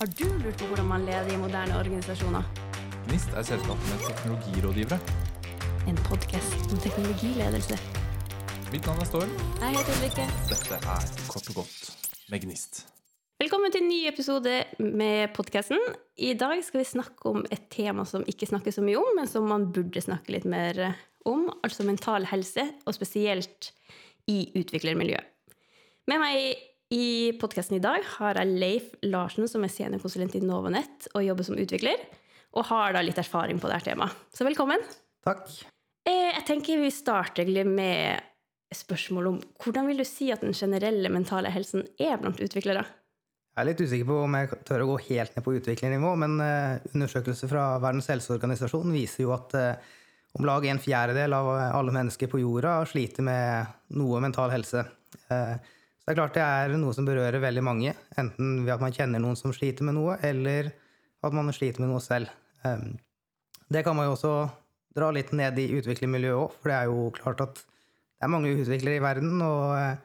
Har du lurt på hvordan man leder i moderne organisasjoner? Gnist er selskapet med teknologirådgivere. En podkast om teknologiledelse. Mitt navn er Storm. Jeg heter Ulrikke. Dette er Kort og godt med Gnist. Velkommen til en ny episode med podkasten. I dag skal vi snakke om et tema som ikke snakkes så mye om, men som man burde snakke litt mer om, altså mental helse, og spesielt i utviklermiljøet. Med meg i podkasten i dag har jeg Leif Larsen, som er seniorkonsulent i Novanett og jobber som utvikler, og har da litt erfaring på dette temaet. Så velkommen. Takk. Eh, Jeg tenker vi starter med spørsmål om hvordan vil du si at den generelle mentale helsen er blant utviklere? Jeg er litt usikker på om jeg tør å gå helt ned på utviklernivå, men eh, undersøkelser fra Verdens helseorganisasjon viser jo at eh, om lag en fjerdedel av alle mennesker på jorda sliter med noe mental helse. Det er klart det er noe som berører veldig mange, enten ved at man kjenner noen som sliter med noe, eller at man sliter med noe selv. Eh, Det kan man jo også dra litt ned i utviklermiljøet òg, for det er jo klart at det er mange utviklere i verden, og, eh,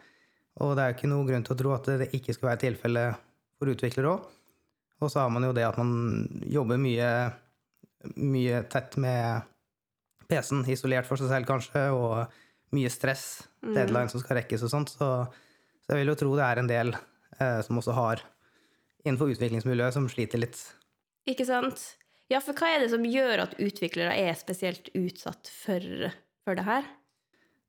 og det er jo ikke noe grunn til å tro at det ikke skal være tilfelle for utviklere òg. Og så har man jo det at man jobber mye, mye tett med PC-en, isolert for seg selv kanskje, og mye stress, deadline som skal rekkes og sånt. Så, så jeg vil jo tro det er en del eh, som også har innenfor utviklingsmiljøet som sliter litt. Ikke sant? Ja, for hva er det som gjør at utviklere er spesielt utsatt for, for det her?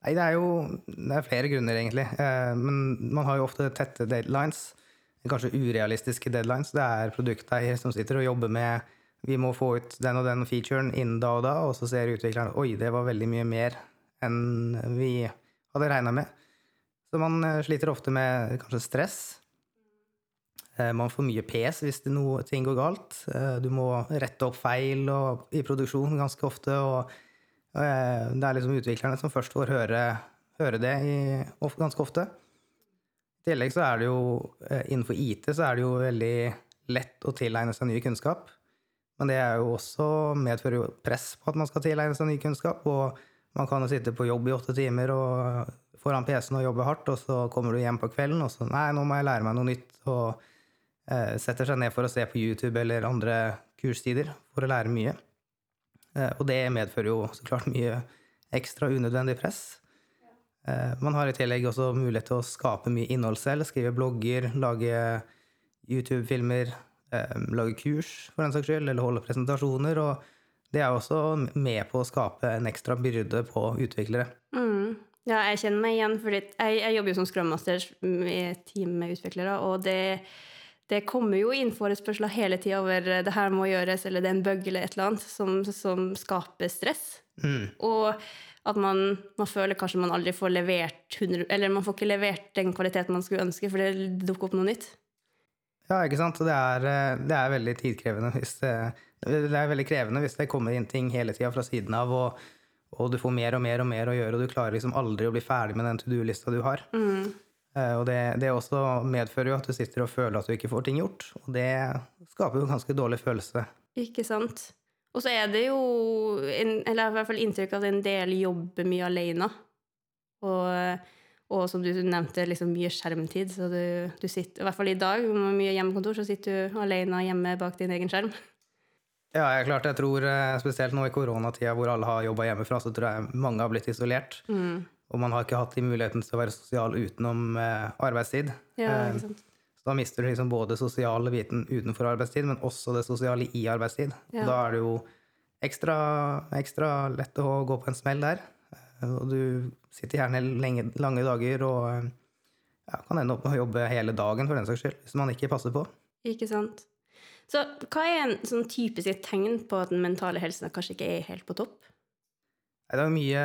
Nei, det er jo det er flere grunner, egentlig. Eh, men man har jo ofte tette deadlines. Kanskje urealistiske deadlines. Det er produkteier som sitter og jobber med vi må få ut den og den featuren innen da og da, og så ser utvikleren oi, det var veldig mye mer enn vi hadde regna med. Så man eh, sliter ofte med kanskje stress. Eh, Man får mye pes hvis noe, ting går galt. Eh, Du må rette opp feil og, i produksjon ganske ofte. og og Det er liksom utviklerne som først får høre, høre det i, ganske ofte. I tillegg så er det jo innenfor IT så er det jo veldig lett å tilegne seg ny kunnskap. Men det er jo også medfører jo press på at man skal tilegne seg ny kunnskap. Og man kan jo sitte på jobb i åtte timer og foran PC-en og jobbe hardt, og så kommer du hjem på kvelden og så Nei, nå må jeg lære meg noe nytt. Og eh, setter seg ned for å se på YouTube eller andre kurstider for å lære mye. Eh, og det medfører jo så klart mye ekstra unødvendig press. Eh, man har i tillegg også mulighet til å skape mye innhold selv. Skrive blogger, lage YouTube-filmer, eh, lage kurs for den saks skyld, eller holde presentasjoner. Og det er også med på å skape en ekstra byrde på utviklere. Mm. Ja, jeg kjenner meg igjen, fordi jeg, jeg jobber jo som Scrum Master i et team med utviklere, og det, det kommer jo inn forespørsler hele tida over det her må gjøres, eller det er en bug eller et eller annet, som, som skaper stress. Mm. Og at man, man føler kanskje man aldri får levert 100, Eller man får ikke levert den kvaliteten man skulle ønske, for det dukker opp noe nytt. Ja, ikke sant. Det er, eh, det er veldig tidkrevende hvis det, det er veldig krevende hvis det kommer inn ting hele tida fra siden av, og, og du får mer og mer og mer å gjøre, og du klarer liksom aldri å bli ferdig med den to do-lista du har. Mm. Eh, Og det, det også medfører jo at du sitter og føler at du ikke får ting gjort. Og det skaper jo en ganske dårlig følelse. Ikke sant? Og så er det jo, en, eller i hvert fall inntrykk av at en del jobber mye alene. Og, og som du nevnte, liksom mye skjermtid. Så du, du sitter, i hvert fall i dag, med mye hjemmekontor, så sitter du alene hjemme bak din egen skjerm. Ja, jeg, klart, jeg tror eh, spesielt nå i koronatida hvor alle har jobba hjemmefra, så tror jeg mange har blitt isolert. Mm. Og man har ikke hatt de muligheten til å være sosial utenom eh, arbeidstid. Ja, Eh, ikke sant? Så da mister du liksom både sosiale biten utenfor arbeidstid, men også det sosiale i arbeidstid. Ja. Da er det jo ekstra, ekstra lett å gå på en smell der. Eh, Og du sitter gjerne lenge, lange dager og eh, ja, kan ende opp med å jobbe hele dagen for den saks skyld, hvis man ikke passer på. Ikke sant? Så hva er en sånn typisk tegn på at den mentale helsen kanskje ikke er helt på topp? Det er mye,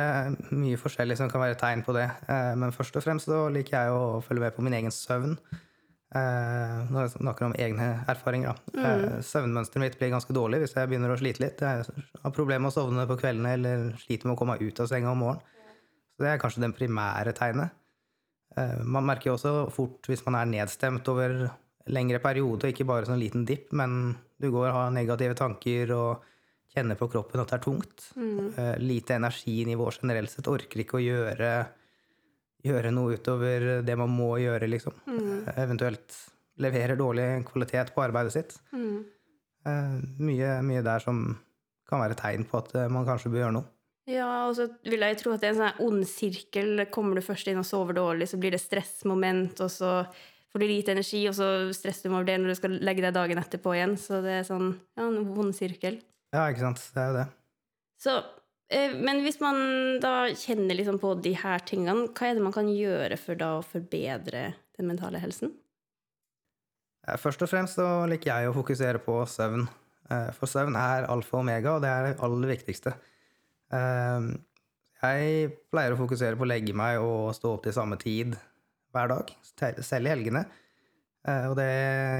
mye forskjellig som kan være tegn på det. Eh, Men først og fremst så liker jeg å følge med på min egen søvn. Nå snakker jeg om egne erfaringer, da. Mm. Søvnmønsteret mitt blir ganske dårlig hvis jeg begynner å slite litt. Jeg har problemer med å sovne på kveldene eller sliter med å komme ut av senga om morgenen. Så det er kanskje den primære tegnet. Eh, Man merker jo også fort hvis man er nedstemt over lengre periode, og ikke bare sånn liten dipp, men du går og har negative tanker og kjenner på kroppen at det er tungt. Eh, Lite energinivå generelt sett. Orker ikke å gjøre, gjøre noe utover det man må gjøre, liksom. Eh, Eventuelt leverer dårlig kvalitet på arbeidet sitt. Mm. Uh, mye, mye der som kan være tegn på at man kanskje bør gjøre noe. Ja, og så vil jeg tro at det er en sånn ond sirkel. Kommer du først inn og sover dårlig, så blir det stressmoment, og så får du lite energi, og så stresser du over det når du skal legge deg dagen etterpå igjen. Så det er sånn, ja, en vond sirkel. Ja, ikke sant. Det er jo det. Så, eh, men hvis man da kjenner liksom på de her tingene, hva er det man kan gjøre for da å forbedre den mentale helsen? Først og fremst så liker jeg å fokusere på søvn. Eh, For søvn er alfa og omega, og det er det aller viktigste. Eh, Jeg pleier å fokusere på å legge meg og stå opp til samme tid hver dag, selv i helgene. Eh, Og det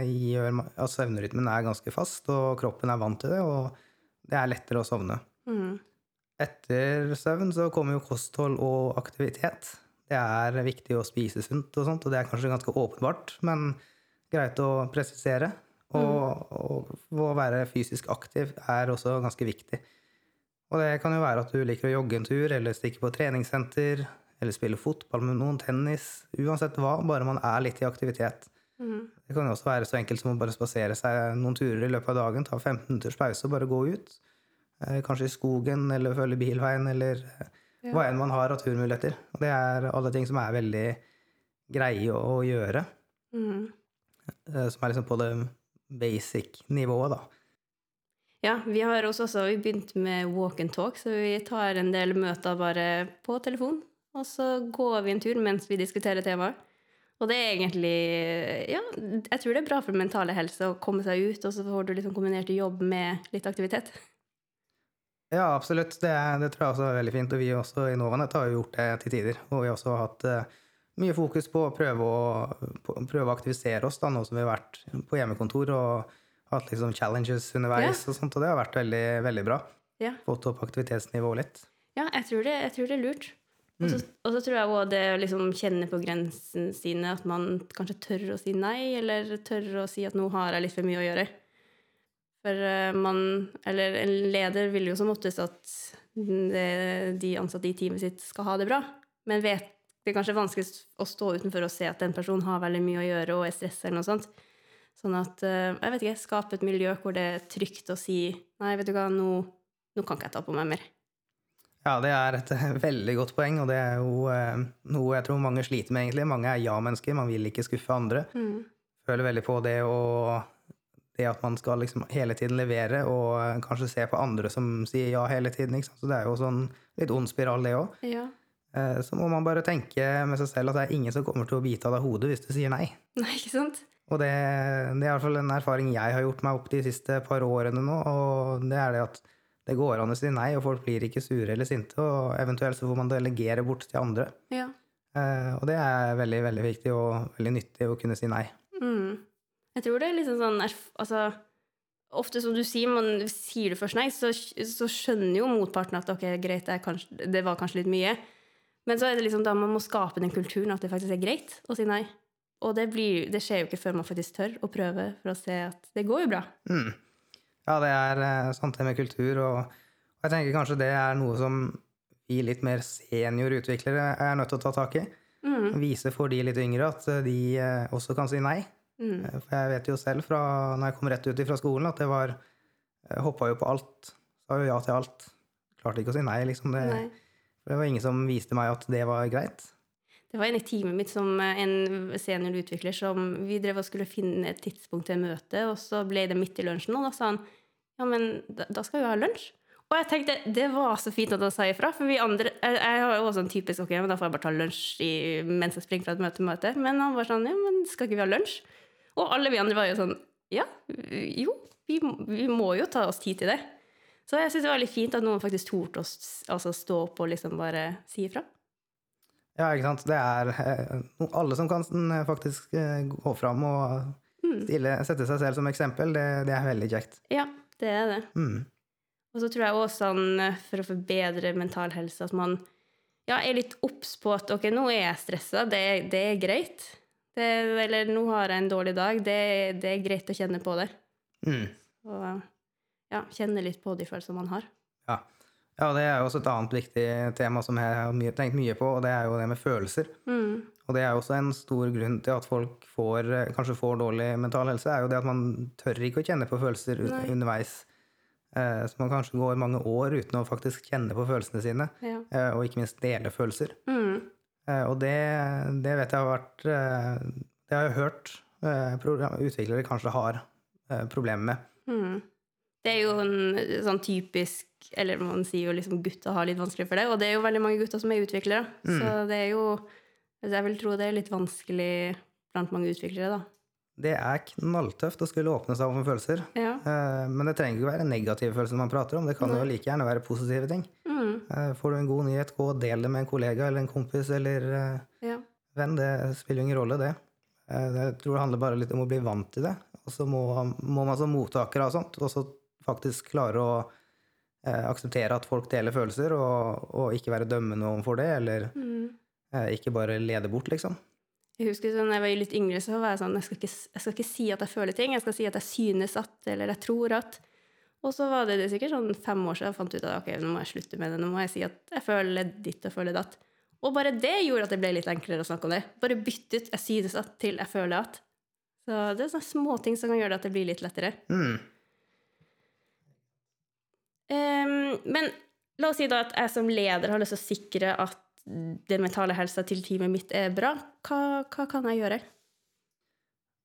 gjør at søvnrytmen er ganske fast, og kroppen er vant til det, og det er lettere å sovne. Mm. Etter søvn så kommer jo kosthold og aktivitet. Det er viktig å spise sunt og sånt, og det er kanskje ganske åpenbart, men greit å presisere. Og, og å være fysisk aktiv er også ganske viktig. Og det kan jo være at du liker å jogge en tur, eller stikke på treningssenter, eller spille fotball med noen, tennis, uansett hva, bare man er litt i aktivitet. Mm. Det kan jo også være så enkelt som å bare spasere seg noen turer i løpet av dagen, ta 15 minutters pause og bare gå ut. Eh, Kanskje i skogen, eller følge bilveien, eller eh, Ja. hva enn man har av turmuligheter. Det er alle ting som er veldig greie å, gjøre, Mm. som er liksom på det basic-nivået, da. Ja, vi har også, også vi begynt med walk and talk, så vi tar en del møter bare på telefon. Og så går vi en tur mens vi diskuterer temaet. Og det er egentlig Ja, jeg tror det er bra for mentale helse å komme seg ut, og så får du liksom kombinert jobb med litt aktivitet. Ja, absolutt. Det, det tror jeg også er veldig fint. Og vi også i Novanet har jo gjort det til tider. Og vi har også hatt uh, mye fokus på å prøve å, på, prøve å aktivisere oss, da, nå som vi har vært på hjemmekontor og hatt liksom challenges underveis og sånt, og det har vært veldig, veldig bra. Ja, Fått opp aktivitetsnivået litt. ja jeg, tror det, jeg tror det er lurt. Og så, og så tror jeg òg det å liksom kjenne på grensene sine, at man kanskje tør å si nei, eller tør å si at nå har jeg litt for mye å gjøre. For eh, man, eller en leder vil jo som oftest at det, de ansatte i teamet sitt skal ha det bra, men vet det er kanskje vanskelig å stå utenfor og se at den personen har veldig mye å gjøre og er stressa eller noe sånt. Sånn at, eh, jeg vet ikke, skape et miljø hvor det er trygt å si nei, vet du hva, nå, nå kan ikke jeg ta på meg mer. Ja, det er et eh, veldig godt poeng, og det er jo eh, noe jeg tror mange sliter med, egentlig. Mange er ja-mennesker, man vil ikke skuffe andre. Føler veldig på det å det at man skal liksom hele tiden levere, og eh, kanskje se på andre som sier ja hele tiden. Så det er jo sånn litt ond spiral, det òg. Ja. Så må man bare tenke med seg selv at det er ingen som kommer til å bite av deg hodet hvis du sier nei. Nei, ikke sant? Og det, det er i hvert fall en erfaring jeg har gjort meg opp de siste par årene nå, og det er det at det går an å si nei, og folk blir ikke sure eller sinte, og eventuelt så får man delegere bort til andre. Ja. Eh, Og det er veldig, veldig viktig og veldig nyttig å kunne si nei. Mm. Jeg tror det er liksom sånn Altså, ofte som du sier, man, sier du først nei, så, så skjønner jo motparten at ok, greit, det, kanskje, det var kanskje litt mye. Men så er det liksom da man må skape den kulturen at det faktisk er greit å si nei. Og det, blir, det skjer jo ikke før man faktisk tør å prøve for å se at det går jo bra. Mm. Ja, det er eh, sant det med kultur, og, jeg tenker kanskje det er noe som vi litt mer seniorutviklere er nødt til å ta tak i. Mm. Vise for de litt yngre at eh, de eh, også kan si nei. Mm. For jeg vet jo selv fra når jeg kom rett ut fra skolen, at det var Hoppa jo på alt. Sa jo ja til alt. Klarte ikke å si nei, liksom. Det, Nei. det var ingen som viste meg at det var greit. Det var en i teamet mitt som eh, en seniorutvikler som vi drev og skulle finne et tidspunkt til møte, og så ble det midt i lunsjen, og da sa han ja, men da, da skal vi ha lunsj. Og jeg tenkte, det var så fint at han sa ifra, for vi andre Jeg, jeg har jo også en typisk ok, men da får jeg bare ta lunsj i, mens jeg springer fra et møte til møte. Men han var sånn ja, men skal ikke vi ha lunsj? Og alle vi andre var jo sånn ja, jo, vi, vi må jo ta oss tid til det. Så jeg syns det var litt fint at noen faktisk torde å altså, stå opp og liksom bare si ifra. Ja, ikke sant. Det er eh, alle som kan eh, faktisk eh, gå fram og Mm. stille, sette seg selv som eksempel, det, det er veldig kjekt. Ja, det er det. Mm. Og så tror jeg også sånn, for å forbedre mental helse, at man ja, er litt obs på at ok, nå er jeg stressa, det, det er greit. Det, eller nå har jeg en dårlig dag, det, det er greit å kjenne på det. Mm. Og ja, kjenne litt på de følelsene man har. Ja. Ja, det er jo også et annet viktig tema som jeg har mye, tenkt mye på, og det er jo det med følelser. Mm. Og det er jo også en stor grunn til at folk får, eh, kanskje får dårlig mental helse, er jo det at man tør ikke å kjenne på følelser Nei. underveis. Eh, Så man kanskje går mange år uten å faktisk kjenne på følelsene sine, Ja. eh, og ikke minst dele følelser. Mm. Eh, Og det, det vet jeg har vært Det har jeg hørt utviklere kanskje har problemer med. Mm. Det er jo en sånn typisk Eller man sier jo liksom gutter har litt vanskelig for det, og det er jo veldig mange gutter som er utviklere. Så det er jo altså Jeg vil tro det er litt vanskelig blant mange utviklere, da. Det er knalltøft å skulle åpne seg om følelser. Ja. Eh, Men det trenger ikke være negative følelser man prater om. Det kan jo like gjerne være positive ting. Mm. Eh, Får du en god nyhet, gå og del det med en kollega eller en kompis eller eh, ja. venn. Det spiller jo ingen rolle, det. Jeg tror det handler bare litt om å bli vant til det. Og så må, må man som mottaker av sånt også faktisk klare å eh, akseptere at folk deler følelser, og, og ikke være dømmende overfor det, eller Mm. eh, ikke bare lede bort, liksom. Jeg husker sånn, jeg var litt yngre, så var jeg sånn jeg skal, ikke, jeg skal ikke si at jeg føler ting, jeg skal si at jeg synes at, eller jeg tror at. Og så var det, det sikkert sånn fem år siden jeg fant ut at ok, nå må jeg slutte med det. Nå må jeg si at jeg føler ditt og føler datt. Og bare det gjorde at det ble litt enklere å snakke om det. Bare bytte ut 'jeg synes at' til 'jeg føler at'. Så det er sånne småting som kan gjøre det at det blir litt lettere. Mm. Ehm, men la oss si da at jeg som leder har lyst til å sikre at den mentale helsa til teamet mitt er bra. Hva, hva kan jeg gjøre?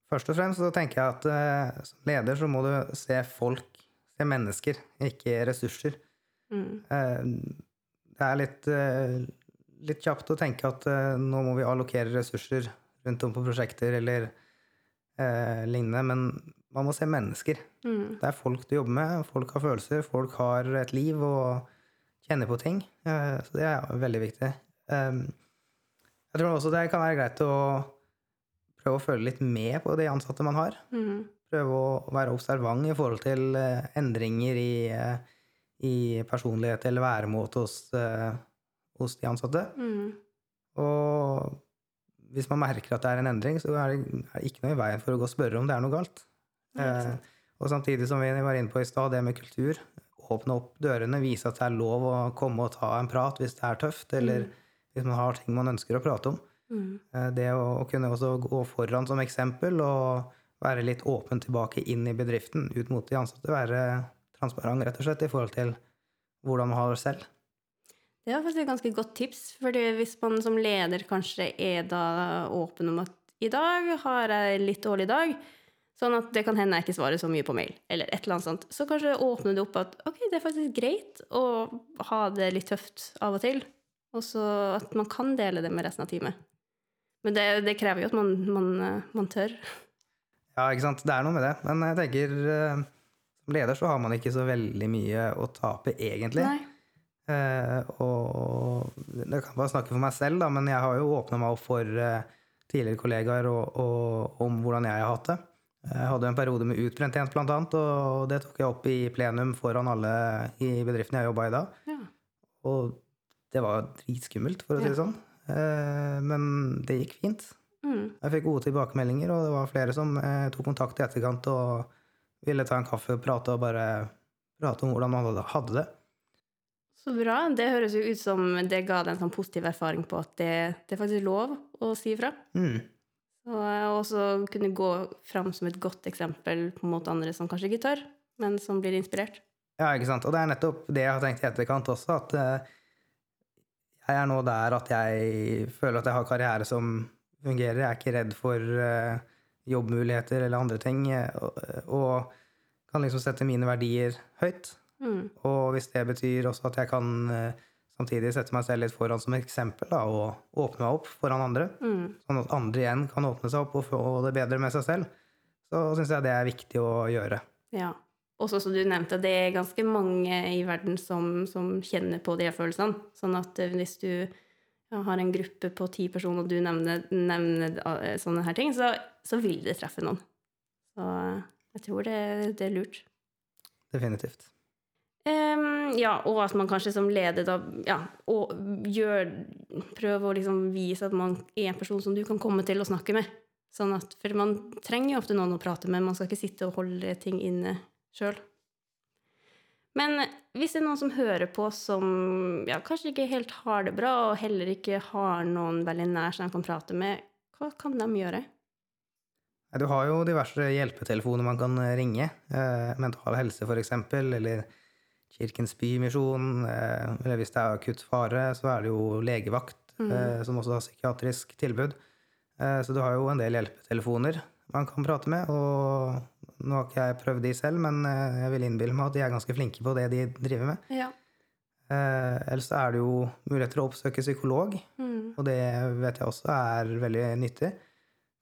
Først og fremst så tenker jeg at uh, som leder så må du se folk, se mennesker, ikke ressurser. Mm. Uh, det er litt, uh, litt kjapt å tenke at eh, nå må vi allokere ressurser rundt om på prosjekter eller lignende, men man må se mennesker. Mm. Det er folk du jobber med, folk har følelser, folk har et liv og kjenner på ting. Eh, så det er veldig viktig. Eh, jeg tror også det kan være greit å prøve å følge litt med på de ansatte man har. Mm. Prøve å være observant i forhold til eh, endringer i, eh, i personlighet eller væremåte hos, hos de ansatte. Mm. Og hvis man merker at det er en endring, så er det ikke noe i veien for å gå og spørre om det er noe galt. Eh, og samtidig som vi var inne på i stad, det med kultur. Åpne opp dørene, vise at det er lov å komme og ta en prat hvis det er tøft, eller hvis man har ting man ønsker å prate om. Mm. Eh, Det å å kunne også gå foran som eksempel og være litt åpen tilbake inn i bedriften, ut mot de ansatte. Være transparent, rett og slett, i forhold til hvordan man har det selv. Det er faktisk et ganske godt tips, fordi hvis man som leder kanskje er da åpen om at i dag har jeg en litt dårlig dag, sånn at det kan hende jeg ikke svarer så mye på mail, eller et eller annet sånt, så kanskje åpner det opp at ok, det er faktisk greit å ha det litt tøft av og til, og så at man kan dele det med resten av teamet. Men det, det krever jo at man, man, eh, man tør. Ja, ikke sant. Det er noe med det. Men jeg tenker eh, som leder så har man ikke så veldig mye å tape, egentlig. Eh, og jeg kan bare snakke for meg selv, da, men jeg har jo åpna meg opp for eh, tidligere kollegaer og, og, om hvordan jeg har hatt det. Jeg hadde en periode med utbrenthet, annet, og det tok jeg opp i plenum foran alle i bedriften jeg jobba i da. Ja. Og det var dritskummelt, for å si det Ja. sånn. Eh, men det gikk fint. Mm. Jeg fikk gode tilbakemeldinger, og det var flere som eh, tok kontakt i etterkant og ville ta en kaffe og prate og bare prate om hvordan man hadde det. Så bra. Det høres jo ut som det ga deg en sånn positiv erfaring på at det, det er faktisk lov å si ifra. Mm. Og også kunne gå fram som et godt eksempel mot andre som kanskje ikke tør, men som blir inspirert. Ja, ikke sant. Og det er nettopp det jeg har tenkt i etterkant også, at eh, jeg er nå der at jeg føler at jeg har karriere som fungerer. Jeg er ikke redd for eh, jobbmuligheter eller andre ting, eh, og, kan liksom sette mine verdier høyt. Mm. Og hvis det betyr også at jeg kan samtidig sette meg selv litt foran som eksempel, da, og åpne meg opp foran andre, Mm. sånn at andre igjen kan åpne seg opp og få det bedre med seg selv, så syns jeg det er viktig å gjøre. Ja. Også som du nevnte, det er ganske mange i verden som, som kjenner på de følelsene. Sånn at eh, hvis du har en gruppe på ti personer, og du nevner, nevner eh, sånne her ting, så, så vil det treffe noen. Så eh, jeg tror det, det er lurt. Definitivt. Em, ja, og at man kanskje som leder da ja, og gjør, prøver å liksom vise at man er en person som du kan komme til å snakke med. Sånn at, for man trenger jo ofte noen å prate med, man skal ikke sitte og holde ting inne sjøl. Men hvis det er noen som hører på som ja, kanskje ikke helt har det bra, og heller ikke har noen veldig nær som de kan prate med, hva kan de gjøre? Du har jo diverse hjelpetelefoner man kan ringe. Eh, mental helse, eksempel, eller Kirkens Bymisjon. Eh, eller hvis det er akutt fare, så er det jo legevakt, eh, som også har psykiatrisk tilbud. Eh, så du har jo en del hjelpetelefoner man kan prate med. Og nå har ikke jeg prøvd de selv, men jeg vil innbille meg at de er ganske flinke på det de driver med. Ja. Eh, ellers er det jo muligheter å oppsøke psykolog, Mm. og det vet jeg også er veldig nyttig.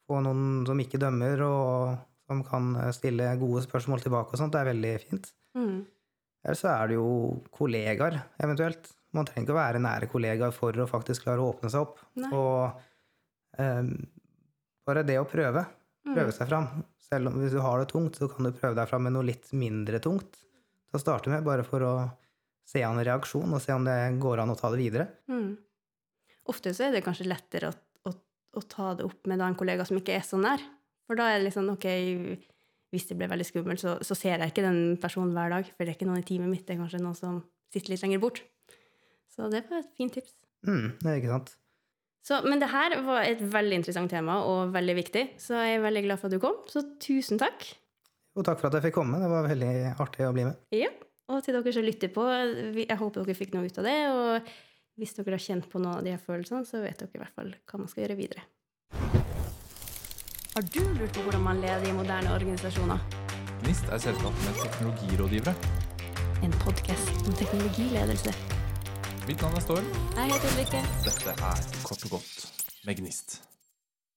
Få noen som ikke dømmer, og som kan stille gode spørsmål tilbake og sånt, det er veldig fint. Mm. Eller så er det jo kollegaer, eventuelt. Man trenger ikke å være nære kollegaer for å faktisk klare å åpne seg opp. Nei. Og eh, bare det å prøve. Prøve Mm. seg fram. Selv om hvis du har det tungt, så kan du prøve deg fram med noe litt mindre tungt til å starte med, bare for å se an reaksjon, og se om det går an å ta det videre. Mm. Ofte så er det kanskje lettere å, å, å ta det opp med en kollega som ikke er så nær. For da er det liksom, ok, hvis det ble veldig skummelt, så, så ser jeg ikke den personen hver dag, for det er ikke noen i teamet mitt, det er kanskje noen som sitter litt lenger bort. Så det var et fint tips. Mm, det er ikke sant. Så, men det her var et veldig interessant tema, og veldig viktig, så jeg er veldig glad for at du kom. Så tusen takk. Og takk for at jeg fikk komme. Det var veldig artig å bli med. Ja, og til dere som lytter på, jeg håper dere fikk noe ut av det, og hvis dere har kjent på noen av de her følelsene, så vet dere i hvert fall hva man skal gjøre videre. Har du lurt på hvordan man leder i moderne organisasjoner? Gnist er selskapet med teknologirådgivere. En podcast om teknologiledelse. Mitt navn er Storm. Jeg heter Ulrikke. Dette er Kort og godt med Gnist.